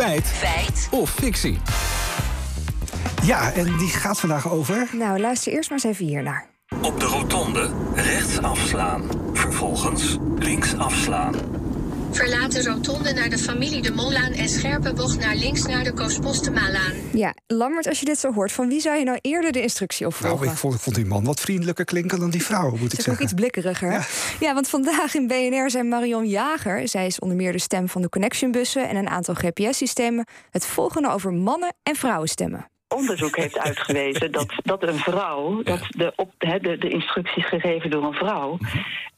Feit. Feit. Of fictie. Ja, en die gaat vandaag over. Nou, luister eerst maar eens even hiernaar. Op de rotonde rechts afslaan. Vervolgens links afslaan. Verlaat de rotonde naar de familie de Mollaan en scherpe bocht naar links naar de Koos-Postemalaan. Ja, Lammert, als je dit zo hoort, van wie zou je nou eerder de instructie opvolgen? Nou, ik vond, ik vond die man wat vriendelijker klinken dan die vrouw, moet ik Het is ook zeggen. iets blikkeriger. Ja. want vandaag in BNR zijn Marion Jager, zij is onder meer de stem van de Connectionbussen en een aantal GPS-systemen, het volgende over mannen- en vrouwenstemmen. onderzoek heeft uitgewezen dat, dat een vrouw, dat de, op, hè, de, de instructies gegeven door een vrouw,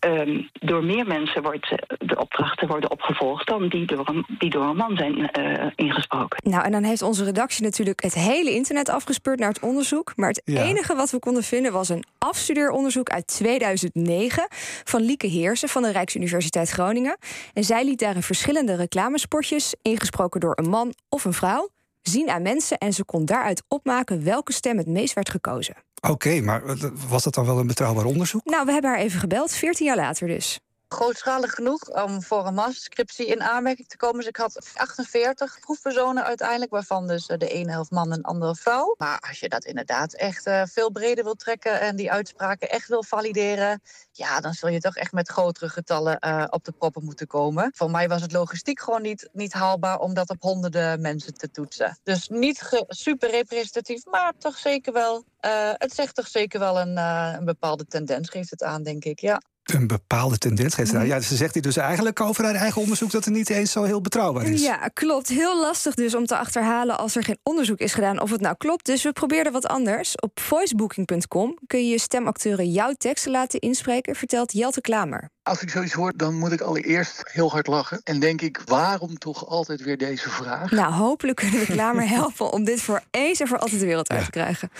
ehm, door meer mensen wordt eh, de opdrachten worden opgevolgd dan die door een, die door een man zijn eh, ingesproken. Nou, en dan heeft onze redactie natuurlijk het hele internet afgespeurd naar het onderzoek. Maar het Ja. enige wat we konden vinden was een afstudeeronderzoek uit 2009 van Lieke Heersen van de Rijksuniversiteit Groningen. En zij liet daarin verschillende reclamespotjes, ingesproken door een man of een vrouw, zien aan mensen en ze kon daaruit opmaken welke stem het meest werd gekozen. Oké, maar eh, was dat dan wel een betrouwbaar onderzoek? Nou, we hebben haar even gebeld, 14 jaar later dus. Grootschalig genoeg om voor een masterscriptie in aanmerking te komen. Dus ik had 48 proefpersonen uiteindelijk, waarvan dus eh, de ene helft man en de andere vrouw. Maar als je dat inderdaad echt eh, veel breder wil trekken en die uitspraken echt wil valideren, ja, dan zul je toch echt met grotere getallen eh, op de proppen moeten komen. Voor mij was het logistiek gewoon niet, niet haalbaar om dat op honderden mensen te toetsen. Dus niet super representatief, maar toch zeker wel. het zegt toch zeker wel een, een bepaalde tendens, geeft het aan, denk ik. Ja. Een bepaalde tendens geeft ze daar. Ja, ze zegt hier dus eigenlijk over haar eigen onderzoek dat het niet eens zo heel betrouwbaar is. Ja, klopt. Heel lastig dus om te achterhalen als er geen onderzoek is gedaan of het nou klopt. Dus we probeerden wat anders. Op voicebooking.com kun je je stemacteuren jouw teksten laten inspreken, vertelt Jelte Klamer. Als ik zoiets hoor, dan moet ik allereerst heel hard lachen. En denk ik, waarom toch altijd weer deze vraag? Nou, hopelijk kunnen we Klamer helpen om dit voor eens en voor altijd de wereld uit te krijgen.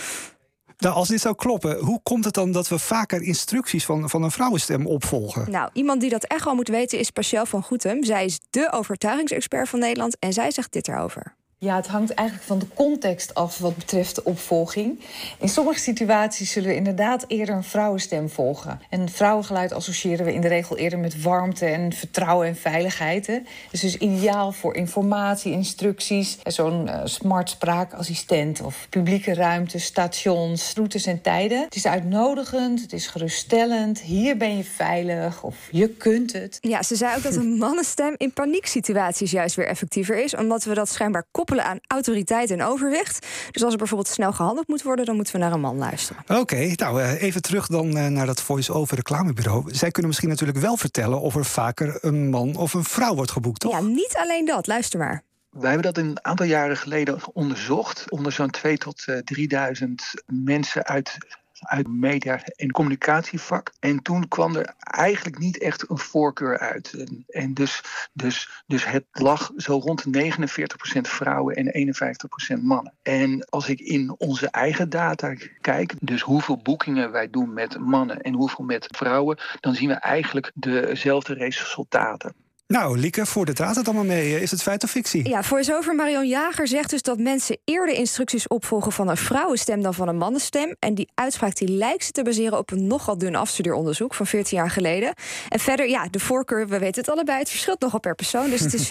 Nou, als dit zou kloppen, hoe komt het dan dat we vaker instructies van, van een vrouwenstem opvolgen? Nou, iemand die dat echt wel moet weten is Pascal van Goetem. Zij is de overtuigingsexpert van Nederland en zij zegt dit erover. Ja, het hangt eigenlijk van de context af wat betreft de opvolging. In sommige situaties zullen we inderdaad eerder een vrouwenstem volgen. En vrouwengeluid associëren we in de regel eerder met warmte en vertrouwen en veiligheid. Hè. Dus dus ideaal voor informatie, instructies, zo'n eh, smart spraakassistent of publieke ruimte, stations, routes en tijden. Het is uitnodigend, het is geruststellend. Hier ben je veilig of je kunt het. Ja, ze zei ook dat een mannenstem in panieksituaties juist weer effectiever is, omdat we dat schijnbaar koppelen aan autoriteit en overwicht. Dus als er bijvoorbeeld snel gehandeld moet worden, dan moeten we naar een man luisteren. Oké, nou eh, even terug dan eh, naar dat voice-over reclamebureau. Zij kunnen misschien natuurlijk wel vertellen of er vaker een man of een vrouw wordt geboekt, toch? Ja, niet alleen dat. Luister maar. Wij hebben dat een aantal jaren geleden onderzocht. Onder zo'n 2 tot eh, 3000 mensen uit, uit media- en communicatievak. En toen kwam er eigenlijk niet echt een voorkeur uit. En, en dus, dus, dus het lag zo rond 49% vrouwen en 51% mannen. En als ik in onze eigen data kijk, dus hoeveel boekingen wij doen met mannen en hoeveel met vrouwen, dan zien we eigenlijk dezelfde resultaten. Nou, Lieke, voor de draad het allemaal mee. Eh, Is het feit of fictie? Ja, voice-over Marion Jager zegt dus dat mensen eerder instructies opvolgen van een vrouwenstem dan van een mannenstem. En die uitspraak die lijkt ze te baseren op een nogal dun afstudeeronderzoek van 14 jaar geleden. En verder, ja, de voorkeur, we weten het allebei, het verschilt nogal per persoon, dus het is fictie.